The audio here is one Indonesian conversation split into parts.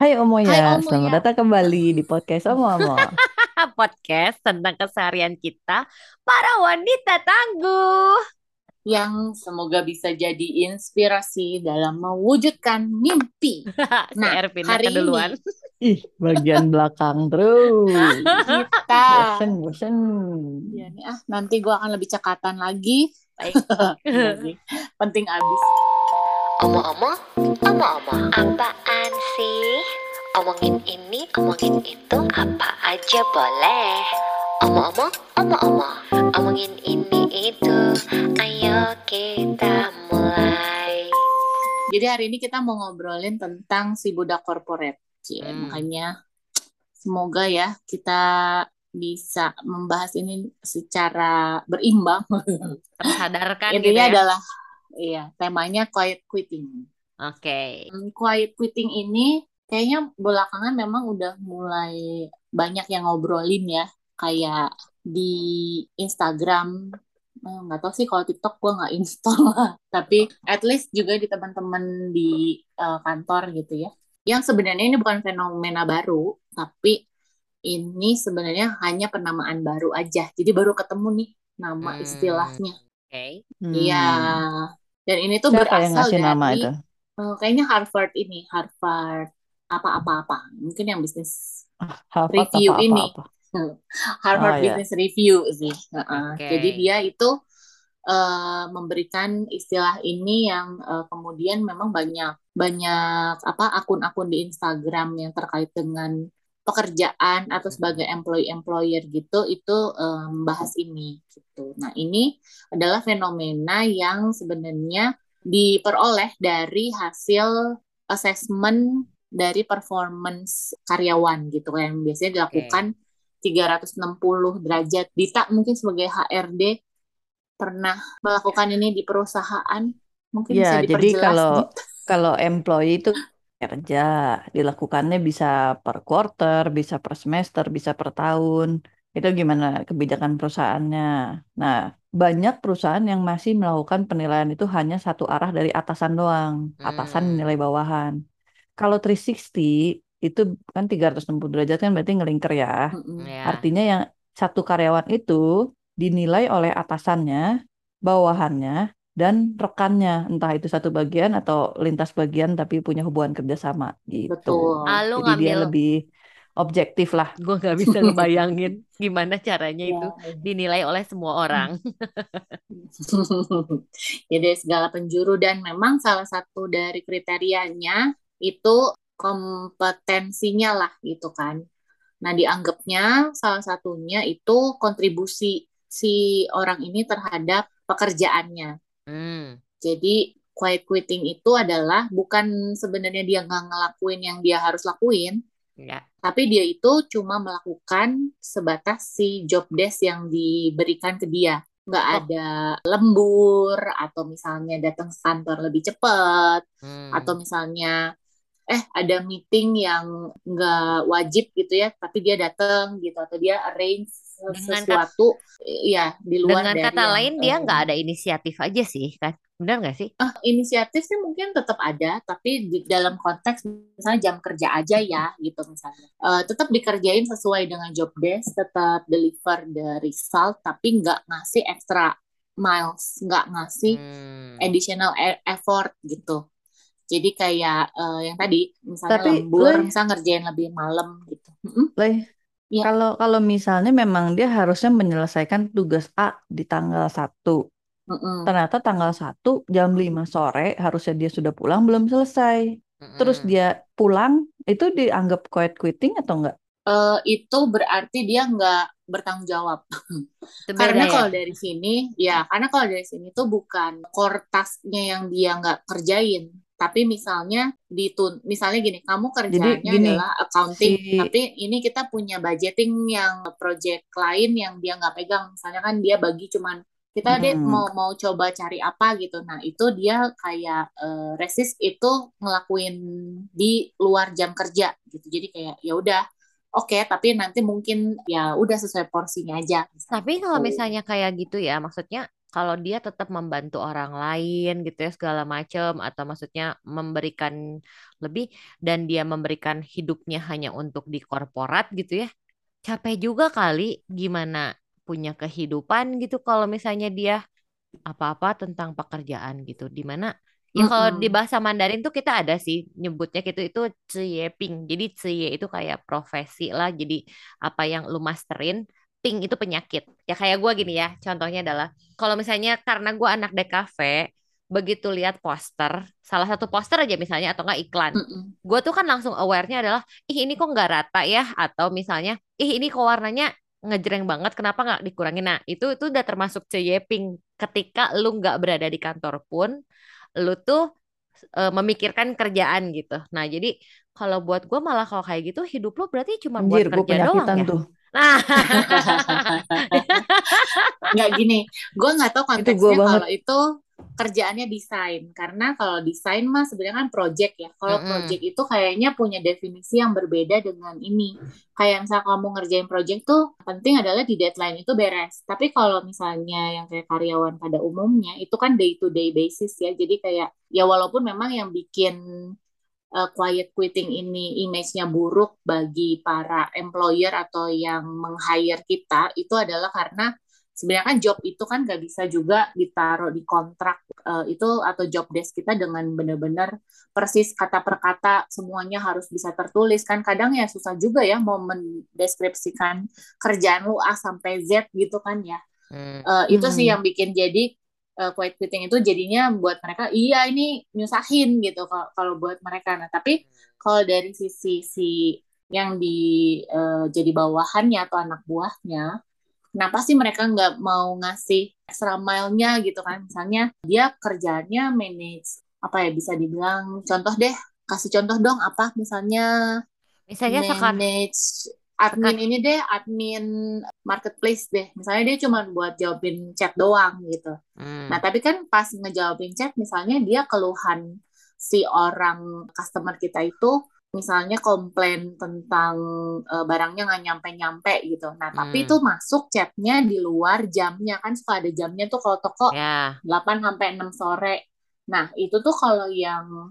Hai Omo Hai ya, Omo selamat ya, datang kembali di podcast Omo Omo. podcast tentang keseharian kita para wanita tangguh. yang semoga bisa jadi inspirasi dalam mewujudkan mimpi. Nah, Ervina hari keduluan. Ih, bagian belakang terus. Kita, Bosen, bosen. ya nih ah nanti gua akan lebih cekatan lagi. Baik. Iya penting abis. Omong-omong, apaan sih? Omongin ini, omongin itu, apa aja boleh. Omong-omong, omong-omong, omongin ini itu, ayo kita mulai. Jadi hari ini kita mau ngobrolin tentang si budak korporat. Hmm. Makanya semoga ya kita bisa membahas ini secara berimbang. Tersadarkan gitu Intinya ya. adalah iya, temanya quiet quitting. Oke. Hmm, quiet quitting ini kayaknya belakangan memang udah mulai banyak yang ngobrolin ya kayak di Instagram Eh, nggak tahu sih kalau TikTok gue nggak install lah tapi at least juga di teman-teman di eh, kantor gitu ya yang sebenarnya ini bukan fenomena baru tapi ini sebenarnya hanya penamaan baru aja jadi baru ketemu nih nama Hmm. istilahnya Oke. Hmm. Iya dan ini tuh Siapa yang berasal ngasih nama dari itu? Eh, kayaknya Harvard ini, Harvard apa-apa-apa. Mungkin yang bisnis Harvard review apa-apa ini, apa? Oh, Harvard ya. Business Review sih. Heeh. Oke. Jadi dia itu eh, memberikan istilah ini yang eh, kemudian memang banyak banyak apa akun-akun di Instagram yang terkait dengan pekerjaan atau sebagai employee employer gitu itu eh, membahas ini gitu. Nah, ini adalah fenomena yang sebenarnya diperoleh dari hasil assessment dari performance karyawan gitu yang biasanya dilakukan 360 derajat. Dita mungkin sebagai HRD pernah melakukan ini di perusahaan. Mungkin bisa Ya, jadi diperjelas kalau Dit. kalau employee itu kerja dilakukannya bisa per quarter, bisa per semester, bisa per tahun. Itu gimana kebijakan perusahaannya. Nah, banyak perusahaan yang masih melakukan penilaian itu hanya satu arah dari atasan doang. Atasan Hmm. nilai bawahan. Kalau 360 itu kan 360 derajat kan berarti ngelingker ya. Ya. Artinya yang satu karyawan itu dinilai oleh atasannya, bawahannya, dan rekannya. Entah itu satu bagian atau lintas bagian tapi punya hubungan kerjasama gitu. Betul. Ah, Jadi dia ngambil lebih objektif lah. gue nggak bisa ngebayangin gimana caranya itu Ya. dinilai oleh semua orang. Jadi segala penjuru dan memang salah satu dari kriterianya itu kompetensinya lah gitu kan. Nah, dianggapnya salah satunya itu kontribusi si orang ini terhadap pekerjaannya. Hmm. Jadi quiet quitting itu adalah bukan sebenarnya dia nggak ngelakuin yang dia harus lakuin, Ya. tapi dia itu cuma melakukan sebatas si job desk yang diberikan ke dia. Nggak Oh. ada lembur atau misalnya datang kantor lebih cepat Hmm. atau misalnya eh ada meeting yang nggak wajib gitu ya, tapi dia datang gitu atau dia arrange Dengan sesuatu ya di luar Dengan dari kata yang lain dia nggak ada inisiatif aja sih kan? Benar nggak sih? Ah, inisiatif sih mungkin tetap ada, tapi di dalam konteks misalnya jam kerja aja ya, gitu misalnya. Eh, tetap dikerjain sesuai dengan job desk, tetap deliver the result, tapi nggak ngasih extra miles, nggak ngasih Hmm. additional e- effort gitu. Jadi kayak eh, yang tadi, misalnya Tapi, lembur, Loy, misalnya ngerjain lebih malam gitu. Leh, Iya. kalau kalau misalnya memang dia harusnya menyelesaikan tugas A di tanggal 1. Mm-mm. Ternyata tanggal 1 jam 5 sore harusnya dia sudah pulang belum selesai. Terus Mm-mm. dia pulang itu dianggap quiet quitting atau enggak? Eh, itu berarti dia nggak bertanggung jawab. Itu Karena ya. kalau dari sini, ya karena kalau dari sini tuh bukan core task-nya yang dia nggak kerjain, tapi misalnya ditun, misalnya gini, kamu Jadi kerjaannya gini, adalah accounting, si tapi ini kita punya budgeting yang project lain yang dia nggak pegang, misalnya kan dia bagi cuman kita deh hmm, mau mau coba cari apa gitu, nah itu dia kayak eh, resist itu ngelakuin di luar jam kerja gitu, jadi kayak ya udah oke, tapi nanti mungkin ya udah sesuai porsinya aja, misalnya Tapi kalau gitu. misalnya kayak gitu ya, maksudnya kalau dia tetap membantu orang lain gitu ya segala macam atau maksudnya memberikan lebih dan dia memberikan hidupnya hanya untuk di korporat gitu ya capek juga kali gimana punya kehidupan gitu kalau misalnya dia apa-apa tentang pekerjaan gitu. Di mana ya kalau di bahasa Mandarin tuh kita ada sih nyebutnya gitu itu ping. Jadi ciye itu kayak profesi lah jadi apa yang lu masterin ping itu penyakit. Ya kayak gua gini ya contohnya adalah kalau misalnya karena gua anak DKV begitu lihat poster salah satu poster aja misalnya atau enggak iklan Mm-mm. gue tuh kan langsung aware-nya adalah ih ini kok nggak rata ya? Atau misalnya ih ini kok warnanya ngejreng banget kenapa nggak dikurangin? Nah itu itu udah termasuk ceyeping ketika lu nggak berada di kantor pun lu tuh eh, memikirkan kerjaan gitu. Nah jadi kalau buat gue malah kalau kayak gitu hidup lu berarti cuma buat gue kerja doang ya. tuh. Nah. Nggak gini. Gue nggak tahu Itu konteksnya banget. kalau itu kerjaannya desain. Karena kalau desain mah sebenarnya kan project ya. Kalau Mm-mm. project itu kayaknya punya definisi yang berbeda dengan ini. Kayak misal kamu ngerjain project tuh penting adalah di deadline itu beres. Tapi kalau misalnya yang kayak karyawan pada umumnya itu kan day to day basis ya. Jadi kayak ya walaupun memang yang bikin uh, quiet quitting ini image-nya buruk bagi para employer atau yang meng-hire kita itu adalah karena sebenarnya kan job itu kan nggak bisa juga ditaruh di kontrak uh, itu atau job desk kita dengan benar-benar persis kata per kata semuanya harus bisa tertulis kan kadang ya susah juga ya mau mendeskripsikan kerjaan lu A sampai Z gitu kan ya Hmm. Uh, itu sih Hmm. yang bikin jadi uh, quiet quitting itu jadinya buat mereka iya ini nyusahin gitu kalau buat mereka. Nah tapi kalau dari sisi si yang di uh, jadi bawahannya atau anak buahnya kenapa sih mereka nggak mau ngasih extra mile-nya gitu kan? Misalnya dia kerjanya manage apa ya bisa dibilang contoh deh kasih contoh dong apa misalnya misalnya sekarang manage admin ini deh admin marketplace deh misalnya dia cuma buat jawabin chat doang gitu Hmm. nah tapi kan pas ngejawabin chat misalnya dia keluhan si orang customer kita itu misalnya komplain tentang uh, barangnya nggak nyampe-nyampe gitu nah tapi Hmm. itu masuk chatnya di luar jamnya kan suka ada jamnya tuh kalau toko ya 8 sampai 6 sore. Nah, itu tuh kalau yang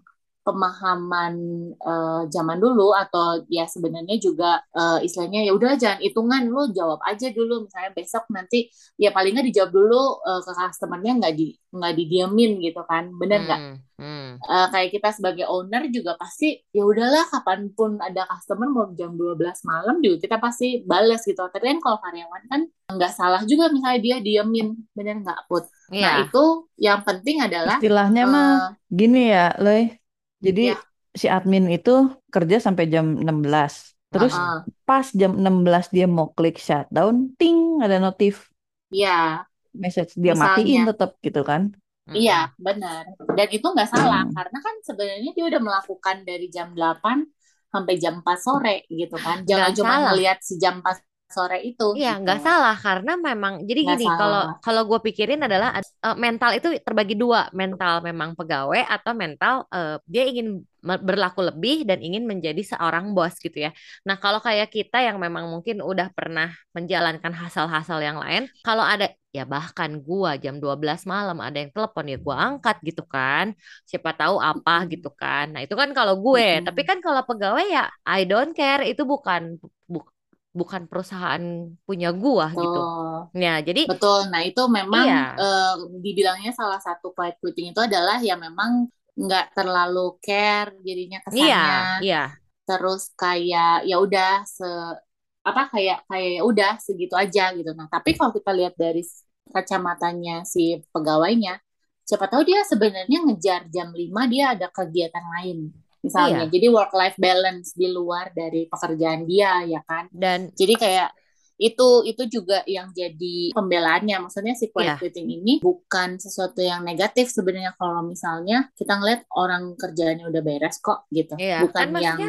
pemahaman eh, zaman dulu atau ya sebenarnya juga eh, istilahnya ya udah jangan hitungan lu jawab aja dulu misalnya besok nanti ya paling nggak dijawab dulu eh, ke customernya nggak di nggak didiamin gitu kan bener nggak Hmm. Hmm. Eh, kayak kita sebagai owner juga pasti ya udahlah kapan pun ada customer mau jam 12 malam juga kita pasti balas gitu tapi kan kalau karyawan kan nggak salah juga misalnya dia diemin bener nggak put Nah, Iya. itu yang penting adalah Istilahnya mah eh gini ya, Loy. Jadi ya, si admin itu kerja sampai jam 16. Terus heeh, pas jam 16 dia mau klik shutdown, ting ada notif ya, message dia matiin misalnya, tetap gitu kan. Iya, benar. Dan itu nggak salah, Hmm. karena kan sebenarnya dia udah melakukan dari jam 8 sampai jam 4 sore gitu kan. Jangan cuma salah. ngelihat si jam 4 sore itu Iya, gitu. nggak salah karena memang jadi Nggak gini kalau salah. kalau gue pikirin adalah eh, mental itu terbagi dua, mental memang pegawai atau mental eh, dia ingin berlaku lebih dan ingin menjadi seorang bos gitu ya. Nah, kalau kayak kita yang memang mungkin udah pernah menjalankan hasal-hasal yang lain, kalau ada ya bahkan gua jam 12 malam ada yang telepon ya gua angkat gitu kan. Siapa tahu apa gitu kan. Nah, itu kan kalau gue, tapi Mm-mm. kan kalau pegawai ya I don't care itu bukan bu- bukan perusahaan punya gua gitu. Betul. Ya, jadi Betul. Nah, itu memang iya, eh, dibilangnya salah satu quiet quitting itu adalah ya memang nggak terlalu care jadinya iya, kesannya. iya. Terus kayak ya udah se apa kayak kayak ya udah segitu aja gitu. Nah, tapi kalau kita lihat dari kacamatanya si pegawainya, siapa tahu dia sebenarnya ngejar jam 5 dia ada kegiatan lain. Misalnya, Iya. jadi work life balance di luar dari pekerjaan dia ya kan. Dan Jadi kayak itu itu juga yang jadi pembelaannya. Maksudnya si quiet iya, quitting ini bukan sesuatu yang negatif sebenarnya kalau misalnya kita ngeliat orang kerjaannya udah beres kok gitu. iya. Bukan Kan yang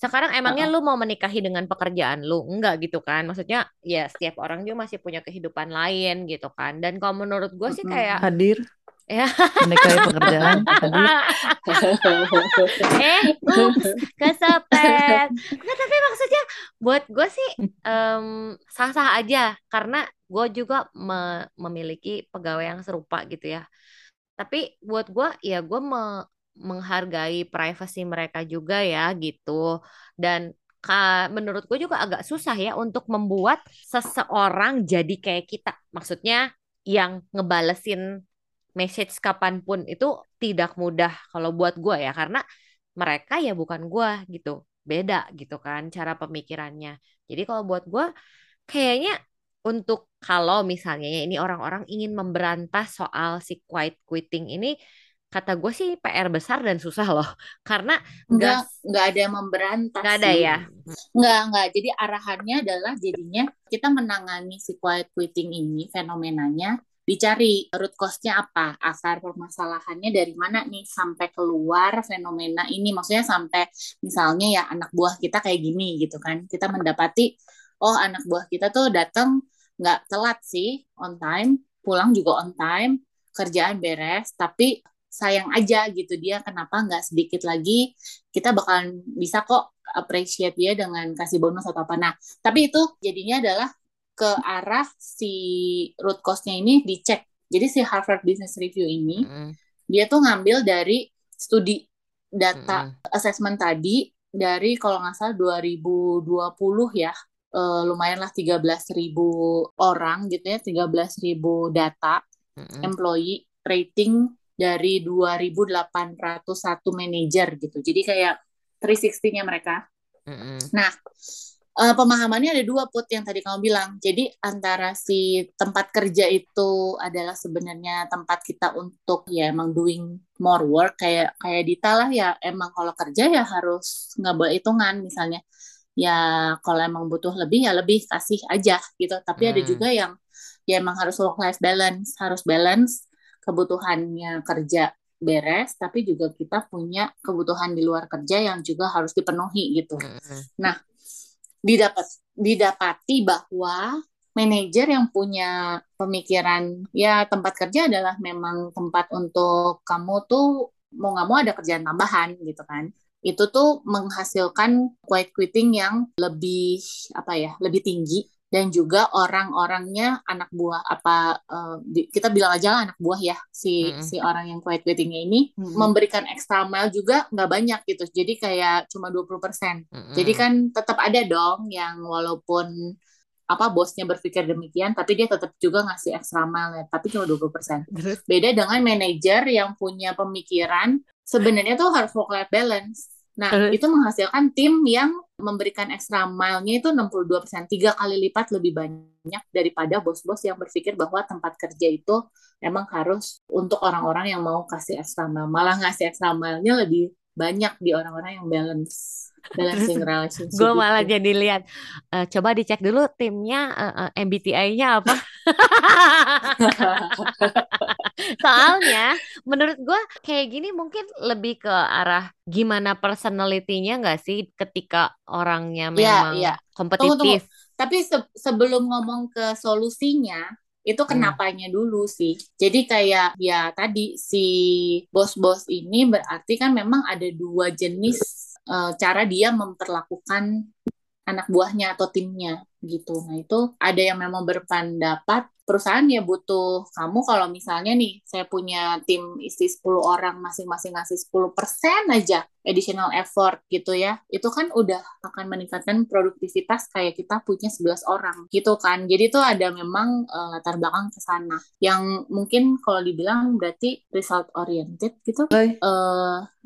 sekarang emangnya uh-uh. lu mau menikahi dengan pekerjaan lu? Enggak gitu kan. Maksudnya ya setiap orang juga masih punya kehidupan lain gitu kan. Dan kalau menurut gue sih kayak Hadir ya menikahi pekerjaan, hadir. eh ups kesepet Nggak, tapi maksudnya buat gue sih em, sah-sah aja karena gue juga me- memiliki pegawai yang serupa gitu ya. Tapi buat gue ya gue me- menghargai privasi mereka juga ya gitu. Dan ka- menurut gue juga agak susah ya untuk membuat seseorang jadi kayak kita. Maksudnya yang ngebalesin message kapan pun itu tidak mudah kalau buat gue ya karena mereka ya bukan gue gitu beda gitu kan cara pemikirannya jadi kalau buat gue kayaknya untuk kalau misalnya ya ini orang-orang ingin memberantas soal si quiet quitting ini kata gue sih PR besar dan susah loh karena Enggak, gas enggak ada yang memberantas nggak ada sih. ya Enggak, enggak. Jadi arahannya adalah jadinya kita menangani si quiet quitting ini, fenomenanya, dicari root cause-nya apa, akar permasalahannya dari mana nih sampai keluar fenomena ini. Maksudnya sampai misalnya ya anak buah kita kayak gini gitu kan. Kita mendapati, oh anak buah kita tuh datang nggak telat sih, on time, pulang juga on time, kerjaan beres, tapi sayang aja gitu dia kenapa nggak sedikit lagi kita bakalan bisa kok appreciate dia dengan kasih bonus atau apa. Nah, tapi itu jadinya adalah ke arah si root cause-nya ini dicek. Jadi si Harvard Business Review ini Mm-mm, dia tuh ngambil dari studi data mm-mm, assessment tadi dari kalau nggak salah 2020 ya. Eh, lumayan lah 13.000 orang gitu ya, 13.000 data mm-mm, employee rating dari 2.801 manajer gitu. Jadi kayak 360-nya mereka. mm-mm, Nah, eh, pemahamannya ada dua put yang tadi kamu bilang. Jadi antara si tempat kerja itu adalah sebenarnya tempat kita untuk ya emang doing more work kayak kayak Dita lah ya emang kalau kerja ya harus nggak boleh hitungan misalnya ya kalau emang butuh lebih ya lebih kasih aja gitu. Tapi ada mm. juga yang ya emang harus work life balance, harus balance kebutuhannya kerja beres, tapi juga kita punya kebutuhan di luar kerja yang juga harus dipenuhi gitu. mm-mm. Nah, didapat didapati bahwa manajer yang punya pemikiran ya tempat kerja adalah memang tempat untuk kamu tuh mau nggak mau ada kerjaan tambahan gitu kan. Itu tuh menghasilkan quiet quitting yang lebih apa ya, lebih tinggi dan juga orang-orangnya anak buah apa eh, di- kita bilang aja lah anak buah ya si Mm-mm. si orang yang quiet quittingnya ini Mm-mm. memberikan extra mile juga nggak banyak gitu jadi kayak cuma 20% jadi Mm-mm. kan tetap ada dong yang walaupun apa bosnya berpikir demikian tapi dia tetap juga ngasih extra mile ya, tapi cuma 20%. Terus Beda dengan manajer yang punya pemikiran sebenarnya tuh harus work life balance. Nah, Terus? itu menghasilkan tim yang memberikan extra mile-nya itu 62%, tiga kali lipat lebih banyak daripada bos-bos yang berpikir bahwa tempat kerja itu emang harus untuk orang-orang yang mau kasih extra mile. Malah ngasih extra mile-nya lebih banyak di orang-orang yang balance balancing relationship gue malah itu. jadi lihat eh, coba dicek dulu timnya eh, eh, MBTI-nya apa soalnya menurut gue kayak gini mungkin lebih ke arah gimana personality-nya nggak sih ketika orangnya Iya, memang iya. Tunggu, tunggu. kompetitif Tapi se- sebelum ngomong ke solusinya, itu Hmm. kenapanya dulu sih. Jadi kayak ya tadi si bos-bos ini berarti kan memang ada dua jenis eh, cara dia memperlakukan anak buahnya atau timnya gitu. Nah, itu ada yang memang berpendapat perusahaan ya butuh kamu kalau misalnya nih saya punya tim isi 10 orang masing-masing ngasih 10% aja additional effort gitu ya. Itu kan udah akan meningkatkan produktivitas kayak kita punya 11 orang gitu kan. Jadi itu ada memang eh, latar belakang ke sana. Yang mungkin kalau dibilang berarti result oriented gitu. Eh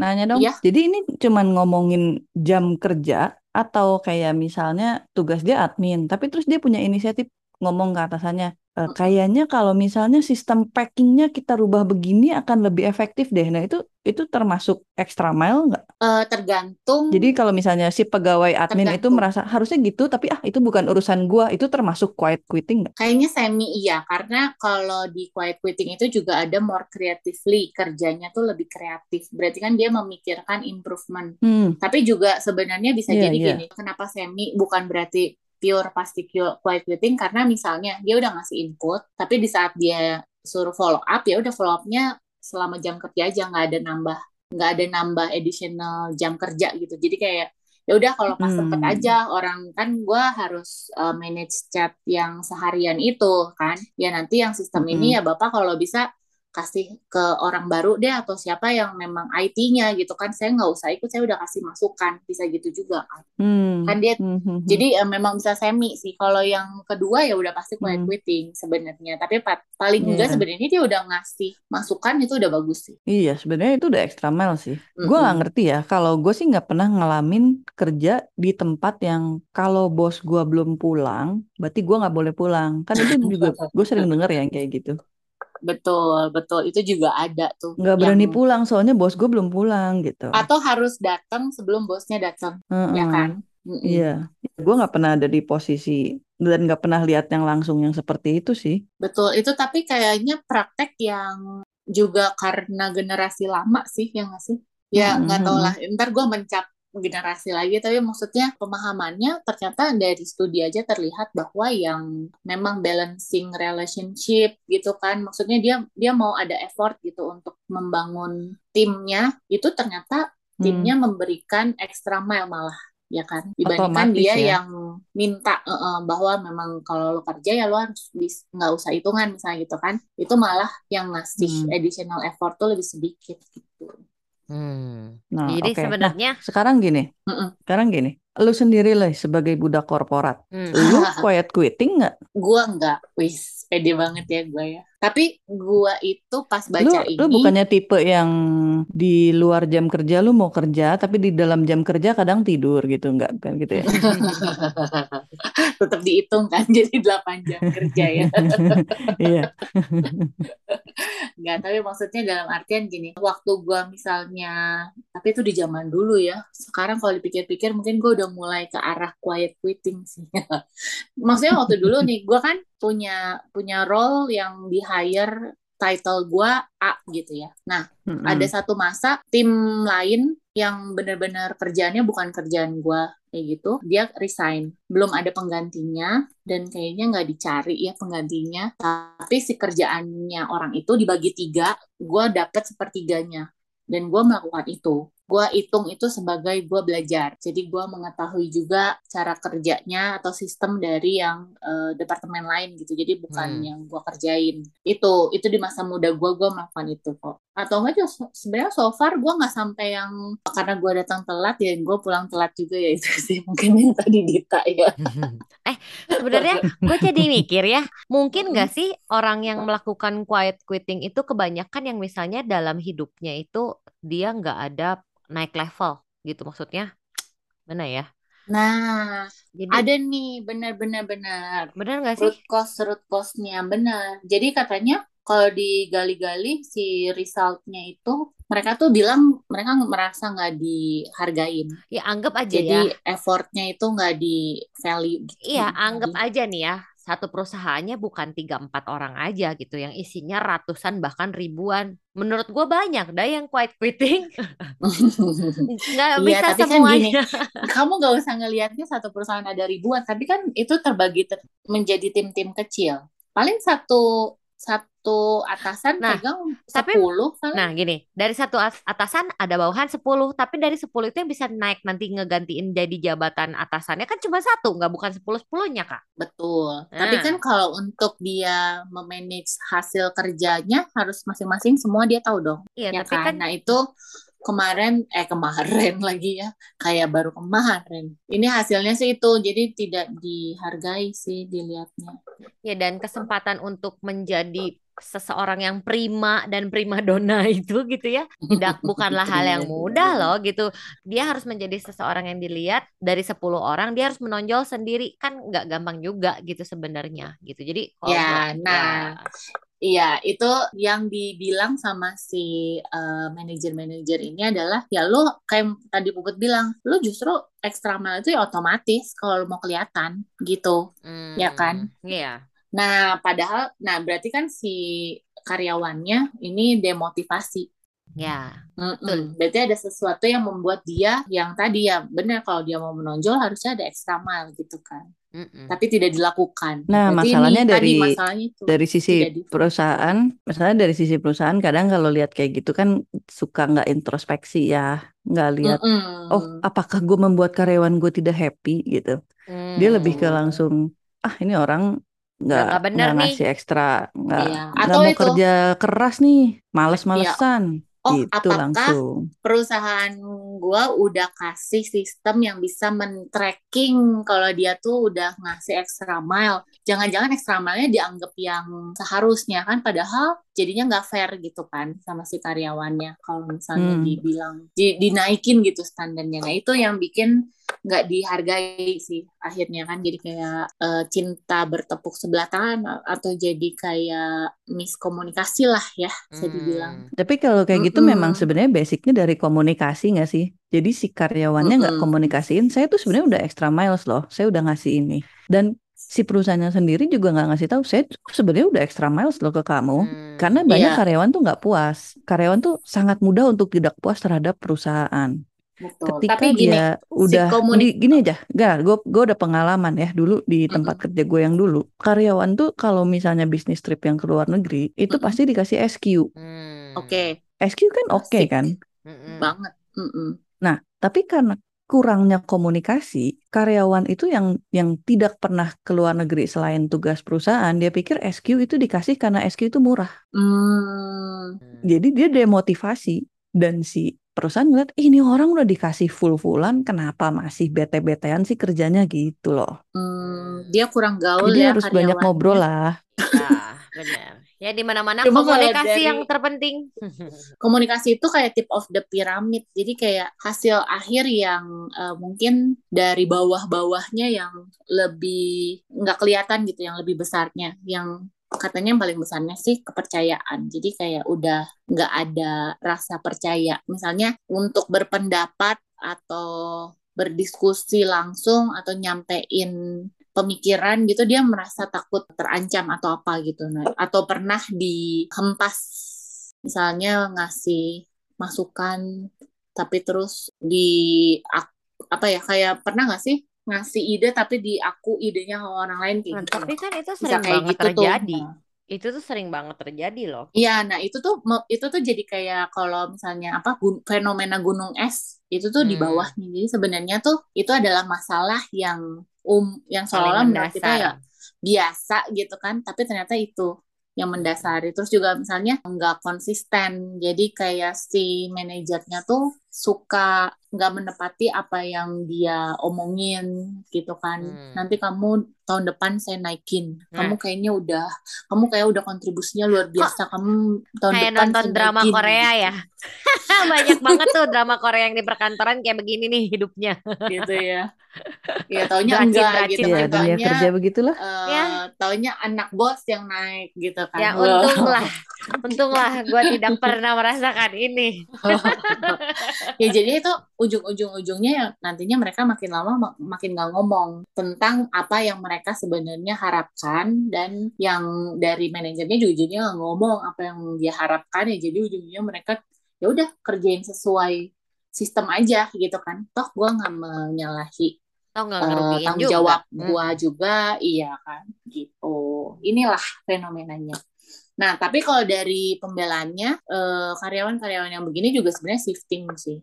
nanya dong. Iya. Jadi ini cuman ngomongin jam kerja atau kayak misalnya tugas dia admin, tapi terus dia punya inisiatif ngomong ke atasannya, "Eh, kayaknya kalau misalnya sistem packingnya kita rubah begini akan lebih efektif deh. Nah itu itu termasuk extra mile nggak? eh, tergantung Jadi kalau misalnya si pegawai admin itu Tergantung. merasa harusnya gitu, tapi ah itu bukan urusan gua, itu termasuk quiet quitting nggak? Kayaknya semi iya, karena kalau di quiet quitting itu juga ada more creatively, kerjanya tuh lebih kreatif. Berarti kan dia memikirkan improvement. Hmm, Tapi juga sebenarnya bisa Iya, jadi iya. gini, kenapa semi bukan berarti pure pasti quiet quitting, karena misalnya dia udah ngasih input, tapi di saat dia suruh follow up, ya udah follow up-nya selama jam kerja aja, nggak ada nambah, nggak ada nambah additional jam kerja gitu. Jadi kayak ya udah kalau pas Hmm. aja orang kan gue harus uh, manage chat yang seharian itu kan ya nanti yang sistem ini Mm-mm. ya bapak kalau bisa kasih ke orang baru deh atau siapa yang memang IT-nya gitu kan saya nggak usah ikut saya udah kasih masukan bisa gitu juga kan Hmm. kan dia Hmm, hmm, hmm. jadi eh, memang bisa semi sih kalau yang kedua ya udah pasti quiet Hmm. quitting sebenarnya tapi pa- paling enggak Iya. sebenarnya dia udah ngasih masukan itu udah bagus sih Iya, sebenarnya itu udah extra mile sih. Gue nggak ngerti ya. Kalau gue sih nggak pernah ngalamin kerja di tempat yang kalau bos gue belum pulang, berarti gue nggak boleh pulang. Kan itu juga gue sering denger ya yang kayak gitu. Betul betul itu juga ada tuh Nggak yang berani pulang soalnya bos gue belum pulang gitu. atau harus datang sebelum bosnya datang ya Heeh. kan Mm-mm. Iya, gue nggak pernah ada di posisi dan nggak pernah lihat yang langsung yang seperti itu sih. betul itu tapi kayaknya praktek yang juga karena generasi lama sih yang nggak sih ya nggak tahu mm-mm. lah ntar gue mencap generasi lagi tapi maksudnya pemahamannya ternyata dari studi aja terlihat bahwa yang memang balancing relationship gitu kan maksudnya dia dia mau ada effort gitu untuk membangun timnya itu ternyata Hmm, timnya memberikan extra mile malah ya kan dibandingkan otomatis dia ya. yang minta eh, eh, bahwa memang kalau lo kerja ya lo harus nggak usah hitungan misalnya gitu kan itu malah yang ngasih Hmm. additional effort tuh lebih sedikit gitu Hmm. Nah, Jadi oke. Nah, sebenarnya sekarang gini, Mm-mm. sekarang gini. Lu sendiri lah sebagai budak korporat, hmm. lu quiet quitting nggak? gua nggak wis pede banget ya gua ya tapi gua itu pas Lu baca lu ini bukannya tipe yang di luar jam kerja lu mau kerja, tapi di dalam jam kerja kadang tidur gitu, nggak kan gitu ya? tetap dihitung kan jadi 8 jam kerja ya Iya. Nggak, tapi maksudnya dalam artian gini, waktu gua misalnya, tapi itu di zaman dulu ya. Sekarang kalau dipikir-pikir mungkin gua udah mulai ke arah quiet quitting sih. Maksudnya waktu dulu nih, gua kan punya punya role yang di hire title gua A gitu ya. Nah, ada Mm-mm. satu masa tim lain yang benar-benar kerjaannya bukan kerjaan gua kayak gitu, dia resign. Belum ada penggantinya dan kayaknya nggak dicari ya penggantinya. Tapi si kerjaannya orang itu dibagi tiga, gua dapet sepertiganya dan gua melakukan itu. Gua hitung itu sebagai gua belajar. Jadi gua mengetahui juga cara kerjanya atau sistem dari yang eh, departemen lain gitu. Jadi bukan Hmm. yang gua kerjain. Itu itu di masa muda gua gua melakukan itu kok. Atau enggak se- sebenarnya so far gua nggak sampai yang karena gua datang telat ya gua pulang telat juga ya itu sih mungkin yang tadi Dita ya. Eh, sebenarnya gue jadi mikir ya, mungkin nggak sih orang yang melakukan quiet quitting itu kebanyakan yang misalnya dalam hidupnya itu dia nggak ada naik level gitu maksudnya, mana ya? Nah, Jadi ada nih benar-benar benar. benar nggak sih? root cause root cause-nya benar. Jadi katanya kalau digali-gali si resultnya itu mereka tuh bilang mereka merasa nggak dihargain. Ya anggap aja ya. Jadi effortnya itu nggak di value gitu. Iya, nggak anggap aja nih ya, satu perusahaannya bukan tiga empat orang aja gitu, yang isinya ratusan bahkan ribuan. Menurut gue banyak dah yang quiet quitting, nggak bisa tapi kan gini, semuanya. kamu nggak usah ngelihatnya satu perusahaan ada ribuan, tapi kan itu terbagi ter- menjadi tim-tim kecil. Paling satu satu atasan Nah, pegang tapi 10 kali. Nah, gini, dari satu as- atasan ada bawahan 10, tapi dari 10 itu yang bisa naik nanti ngegantiin jadi jabatan atasannya kan cuma satu, nggak bukan 10-10-nya, Kak. Betul. Tapi Nah. kan kalau untuk dia memanage hasil kerjanya harus masing-masing semua dia tahu dong, Iya, ya tapi kan? kan Nah, itu kemarin eh kemarin lagi ya, kayak baru kemarin. Ini hasilnya sih itu, jadi tidak dihargai sih dilihatnya. ya dan kesempatan untuk menjadi seseorang yang prima dan prima dona itu gitu ya, tidak bukanlah hal yang mudah loh gitu. Dia harus menjadi seseorang yang dilihat dari 10 orang, dia harus menonjol sendiri kan nggak gampang juga gitu sebenarnya gitu. Jadi kalau Ya, nah, ya, Iya, itu yang dibilang sama si eh, manajer-manajer ini adalah ya lu kayak tadi Puput bilang, lu justru ekstra mile itu ya otomatis kalau lu mau kelihatan gitu. ya kan? hmm, Iya. Nah, padahal nah berarti kan si karyawannya ini demotivasi. Ya, Mm-mm. Berarti ada sesuatu yang membuat dia yang tadi ya benar kalau dia mau menonjol harusnya ada extra mile gitu kan. Mm-mm. tapi tidak dilakukan. Nah, Berarti masalahnya ini tadi dari masalahnya itu dari sisi perusahaan, misalnya dari sisi perusahaan kadang kalau lihat kayak gitu kan suka nggak introspeksi ya, nggak lihat, oh Mm-mm. apakah gue membuat karyawan gue tidak happy gitu. Dia lebih ke Hmm. langsung, ah ini orang nggak nggak bener nggak nih. ngasih ekstra, nggak Iya. nggak Atau mau itu kerja keras nih, males-malesan oh gitu apakah langsung. perusahaan gua udah kasih sistem yang bisa men-tracking kalau dia tuh udah ngasih extra mile. Jangan-jangan extra mile-nya dianggap yang seharusnya kan padahal jadinya nggak fair gitu kan sama si karyawannya kalau misalnya Hmm. dibilang di- dinaikin gitu standarnya. Nah, itu yang bikin nggak dihargai sih akhirnya kan jadi kayak eh, cinta bertepuk sebelah tangan atau jadi kayak miskomunikasi lah ya bisa dibilang. Hmm. Tapi kalau kayak gitu memang Mm-mm. sebenarnya basicnya dari komunikasi nggak sih? Jadi si karyawannya nggak Mm-mm. komunikasiin, saya tuh sebenarnya udah extra miles loh, saya udah ngasih ini. Dan si perusahaannya sendiri juga nggak ngasih tahu, saya sebenarnya udah extra miles loh ke kamu. Hmm. Karena banyak Iya, karyawan tuh nggak puas. Karyawan tuh sangat mudah untuk tidak puas terhadap perusahaan. betul. Ketika Tapi gini, dia si udah komunik di, gini aja, gak, gue gue udah pengalaman ya dulu di tempat Mm-mm. kerja gue yang dulu. Karyawan tuh kalau misalnya bisnis trip yang ke luar negeri, itu Mm-mm. pasti dikasih SQ. Hmm. Oke, SQ kan oke asik kan? Banget. Mm-mm. Nah, tapi karena kurangnya komunikasi, karyawan itu yang yang tidak pernah ke luar negeri selain tugas perusahaan, dia pikir SQ itu dikasih karena SQ itu murah. Hmm, Jadi dia demotivasi dan si perusahaan ngeliat, "Ih, ini orang udah dikasih full-fullan, kenapa masih bete-betean sih kerjanya gitu loh. hmm, dia kurang gaul Jadi ya harus banyak ngobrol lah. Ya, benar. Ya di mana-mana komunikasi yang dari terpenting. komunikasi itu kayak tip of the pyramid. Jadi kayak hasil akhir yang eh, mungkin dari bawah-bawahnya yang lebih nggak kelihatan gitu, yang lebih besarnya, yang katanya yang paling besarnya sih kepercayaan. Jadi kayak udah nggak ada rasa percaya. Misalnya untuk berpendapat atau berdiskusi langsung atau nyampein pemikiran gitu dia merasa takut terancam atau apa gitu nah atau pernah dihempas misalnya ngasih masukan tapi terus di apa ya kayak pernah nggak sih ngasih ide tapi di aku idenya ke orang lain kayak Nah, gitu tapi loh kan itu bisa sering kayak banget gitu tuh terjadi. Nah, Itu tuh sering banget terjadi loh. Iya, nah itu tuh itu tuh jadi kayak kalau misalnya apa gun- fenomena gunung es itu tuh di Hmm, bawahnya. Jadi sebenarnya tuh itu adalah masalah yang um yang seolah-olah menurut kita ya biasa gitu kan, tapi ternyata itu yang mendasari. Terus juga misalnya nggak konsisten. Jadi kayak si manajernya tuh suka nggak menepati apa yang dia omongin gitu kan. Hmm. Nanti kamu tahun depan saya naikin. Nah, Kamu kayaknya udah, kamu kayak udah kontribusinya luar kok biasa. Kamu tahun kayak depan nonton saya drama naikin Korea ya? Banyak banget tuh drama Korea yang di perkantoran kayak begini nih hidupnya. Gitu ya. Ya taunya enggak gitu Iya, kan. dunia Taunya kerja begitulah. Ya, eh taunya anak bos yang naik gitu kan. ya untunglah, untunglah gue tidak pernah merasakan ini. Ya jadi itu ujung-ujung-ujungnya ya nantinya mereka makin lama mak- makin nggak ngomong tentang apa yang mereka sebenarnya harapkan dan yang dari manajernya juga jadinya nggak ngomong apa yang dia harapkan ya. Jadi ujungnya mereka ya udah kerjain sesuai sistem aja gitu kan. Toh gua nggak menyalahi eh, ngerugiin tanggung juga. jawab gua Mm-mm. juga. Iya kan gitu. Inilah fenomenanya Nah, tapi kalau dari pembelaannya, eh, karyawan-karyawan yang begini juga sebenarnya shifting sih.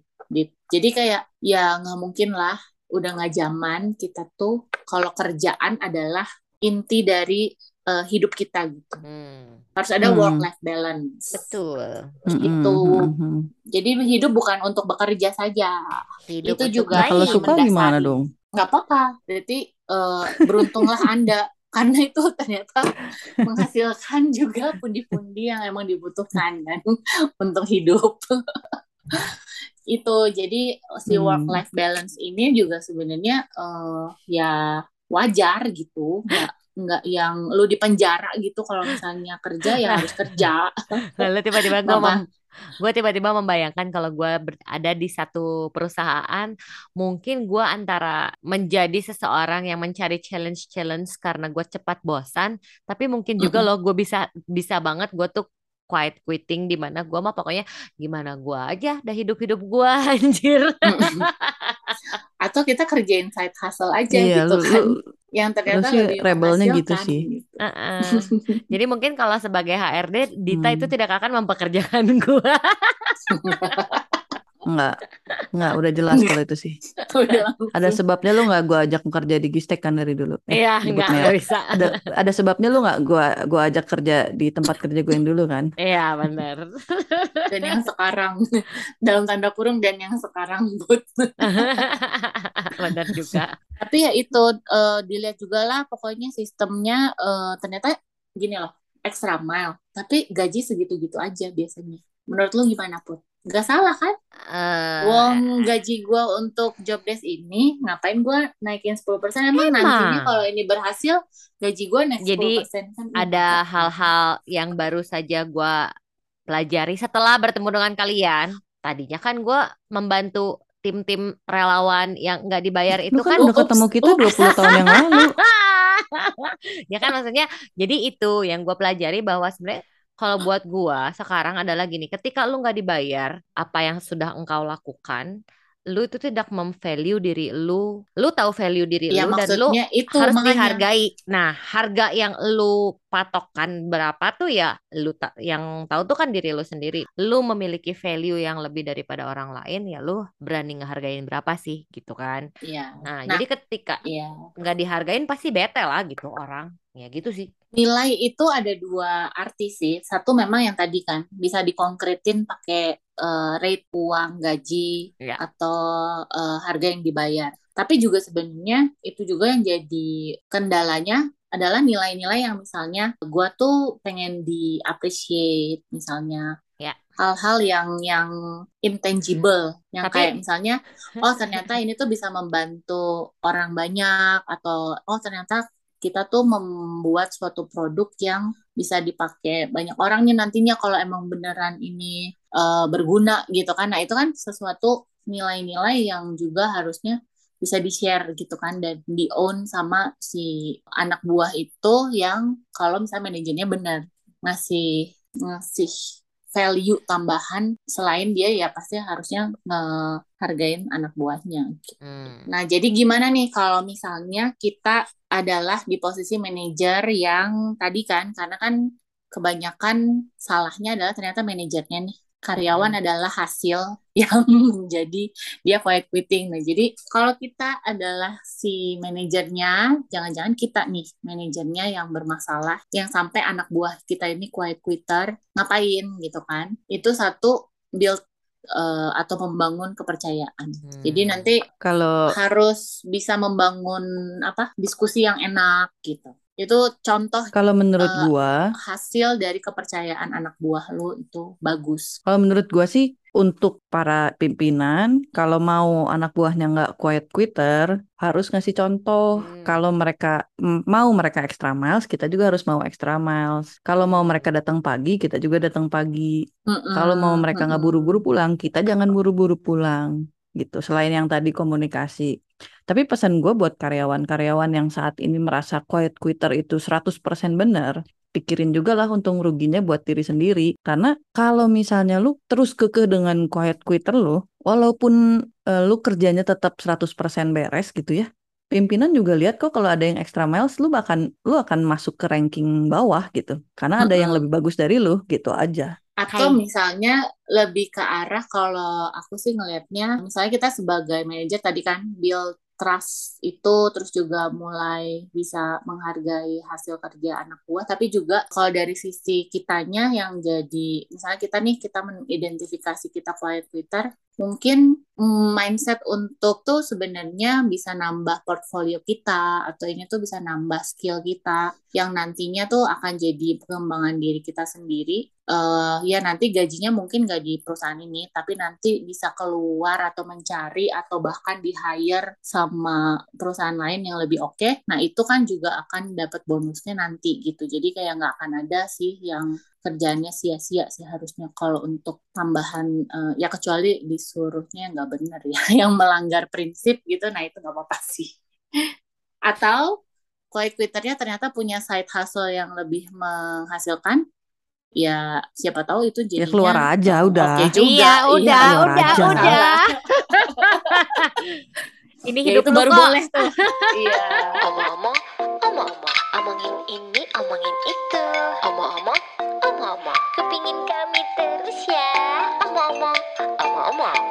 Jadi kayak ya nggak mungkin lah, udah nggak zaman kita tuh kalau kerjaan adalah inti dari eh, hidup kita gitu. Hmm, Harus ada Hmm. work-life balance. betul. Itu. mm-mm. Jadi hidup bukan untuk bekerja saja. Hidup Itu juga Nah, kalau suka gimana dong? Nggak apa-apa. Berarti eh, beruntunglah Anda karena itu ternyata menghasilkan juga pundi-pundi yang emang dibutuhkan kan untuk hidup. itu jadi si Hmm. work life balance ini juga sebenarnya eh, ya wajar gitu nggak nggak yang lu di penjara gitu kalau misalnya kerja ya harus kerja Lalu tiba-tiba mem gue tiba-tiba membayangkan kalau gue ada di satu perusahaan, mungkin gue antara menjadi seseorang yang mencari challenge-challenge karena gue cepat bosan, tapi mungkin juga Mm-mm. loh gue bisa bisa banget gue tuh quiet quitting di mana gue mah pokoknya gimana gue aja dah hidup-hidup gue anjir. Atau kita kerjain side hustle aja Iya, gitu lu, kan lu yang ternyata lebih rebelnya gitu sih. gitu. Heeh. Jadi mungkin kalau sebagai HRD, Dita itu Hmm. tidak akan mempekerjakan gua. Enggak, enggak udah jelas kalau itu sih. Udah Ada sebabnya lu nggak gua ajak kerja di Gistek kan dari dulu. Eh, Iya, nyebut nggak merek. nggak bisa. Ada ada sebabnya lu nggak gua gua ajak kerja di tempat kerja gue yang dulu kan. Iya, benar. Dan yang sekarang dalam tanda kurung dan yang sekarang but. Benar juga. Tapi ya itu eh, dilihat juga lah pokoknya sistemnya eh, ternyata gini loh extra mile. Tapi gaji segitu-gitu aja biasanya. Menurut lu gimana pun? Gak salah kan? Eh, Wong gaji gue untuk job desk ini ngapain gue naikin 10% emang nantinya Emang. kalau ini berhasil gaji gue naik Jadi 10% kan ada enggak. hal-hal yang baru saja gua pelajari setelah bertemu dengan kalian. Tadinya kan gua membantu tim-tim relawan yang nggak dibayar itu Lu kan kan udah ups, ketemu kita ups. 20 tahun yang lalu. ya kan maksudnya jadi itu yang gue pelajari bahwa sebenarnya kalau buat gua sekarang adalah gini ketika lu nggak dibayar apa yang sudah engkau lakukan lu itu tidak memvalue diri lu. Lu tahu value diri Ya lu dan lu itu harus makanya. dihargai. Nah harga yang lu patokan berapa tuh ya lu tak yang tahu tuh kan diri lu sendiri. Lu memiliki value yang lebih daripada orang lain ya lu berani ngehargain berapa sih gitu kan? Ya. nah Nah, jadi ketika ya. nggak dihargain pasti bete lah gitu orang. Ya gitu sih. Nilai itu ada dua arti sih. Satu memang yang tadi kan bisa dikonkretin pakai eh, rate uang, gaji, ya atau eh, harga yang dibayar. Tapi juga sebenarnya itu juga yang jadi kendalanya adalah nilai-nilai yang misalnya gua tuh pengen di appreciate misalnya ya hal-hal yang yang intangible yang tapi kayak misalnya oh ternyata ini tuh bisa membantu orang banyak atau oh ternyata kita tuh membuat suatu produk yang bisa dipakai banyak orang nih nantinya kalau emang beneran ini eh, berguna gitu kan. Nah, itu kan sesuatu nilai-nilai yang juga harusnya bisa di-share gitu kan dan di-own sama si anak buah itu yang kalau misalnya manajernya benar ngasih ngasih value tambahan selain dia ya pasti harusnya ngehargain anak buahnya. hmm, Nah, jadi gimana nih kalau misalnya kita adalah di posisi manajer yang tadi kan, karena kan kebanyakan salahnya adalah ternyata manajernya nih. Karyawan adalah hasil yang menjadi dia quiet quitting. Nah, jadi kalau kita adalah si manajernya, jangan-jangan kita nih manajernya yang bermasalah, yang sampai anak buah kita ini quiet quitter, ngapain gitu kan? Itu satu build eh, atau membangun kepercayaan. Jadi hmm. nanti Kalau harus bisa membangun apa diskusi yang enak gitu. Itu contoh kalau menurut eh, gua, hasil dari kepercayaan anak buah lu itu bagus. kalau menurut gua sih untuk para pimpinan, kalau mau anak buahnya nggak quiet quitter, harus ngasih contoh. Hmm, Kalau mereka mau mereka extra miles, kita juga harus mau extra miles. Kalau mau mereka datang pagi, kita juga datang pagi. Kalau mau Mm-mm, mereka nggak mm-mm. buru-buru pulang, kita jangan buru-buru pulang. Gitu. Selain yang tadi komunikasi. Tapi pesan gue buat karyawan-karyawan yang saat ini merasa quiet quitter itu 100% benar, pikirin juga lah untung ruginya buat diri sendiri. Karena kalau misalnya lu terus kekeh dengan quiet quitter lu, walaupun eh, lu kerjanya tetap 100% beres gitu ya, pimpinan juga lihat kok kalau ada yang extra miles, lu bahkan lu akan masuk ke ranking bawah gitu. Karena ada yang lebih bagus dari lu, gitu aja. Atau Hai. misalnya lebih ke arah kalau aku sih ngelihatnya, misalnya kita sebagai manajer tadi kan build trust itu terus juga mulai bisa menghargai hasil kerja anak buah, tapi juga kalau dari sisi kitanya yang jadi, misalnya kita nih kita mengidentifikasi kita quiet quitter, mungkin mm, mindset untuk tuh sebenarnya bisa nambah portfolio kita atau ini tuh bisa nambah skill kita yang nantinya tuh akan jadi pengembangan diri kita sendiri eh ya nanti gajinya mungkin gak di perusahaan ini, tapi nanti bisa keluar atau mencari atau bahkan di hire sama perusahaan lain yang lebih oke. Nah itu kan juga akan dapat bonusnya nanti gitu. Jadi kayak nggak akan ada sih yang kerjaannya sia-sia sih harusnya kalau untuk tambahan eh, ya kecuali disuruhnya nggak benar ya, yang melanggar prinsip gitu. Nah itu nggak apa-apa sih. Atau quiet quitternya ternyata punya side hustle yang lebih menghasilkan ya siapa tahu itu Ya keluar jadinya aja eh, udah. oke juga Iya, udah, Keluar udah, aja. udah. Ini Ya, hidup itu lu baru kok. boleh tuh. Iya. Omong-omong, omong-omong, omongin ini, Wow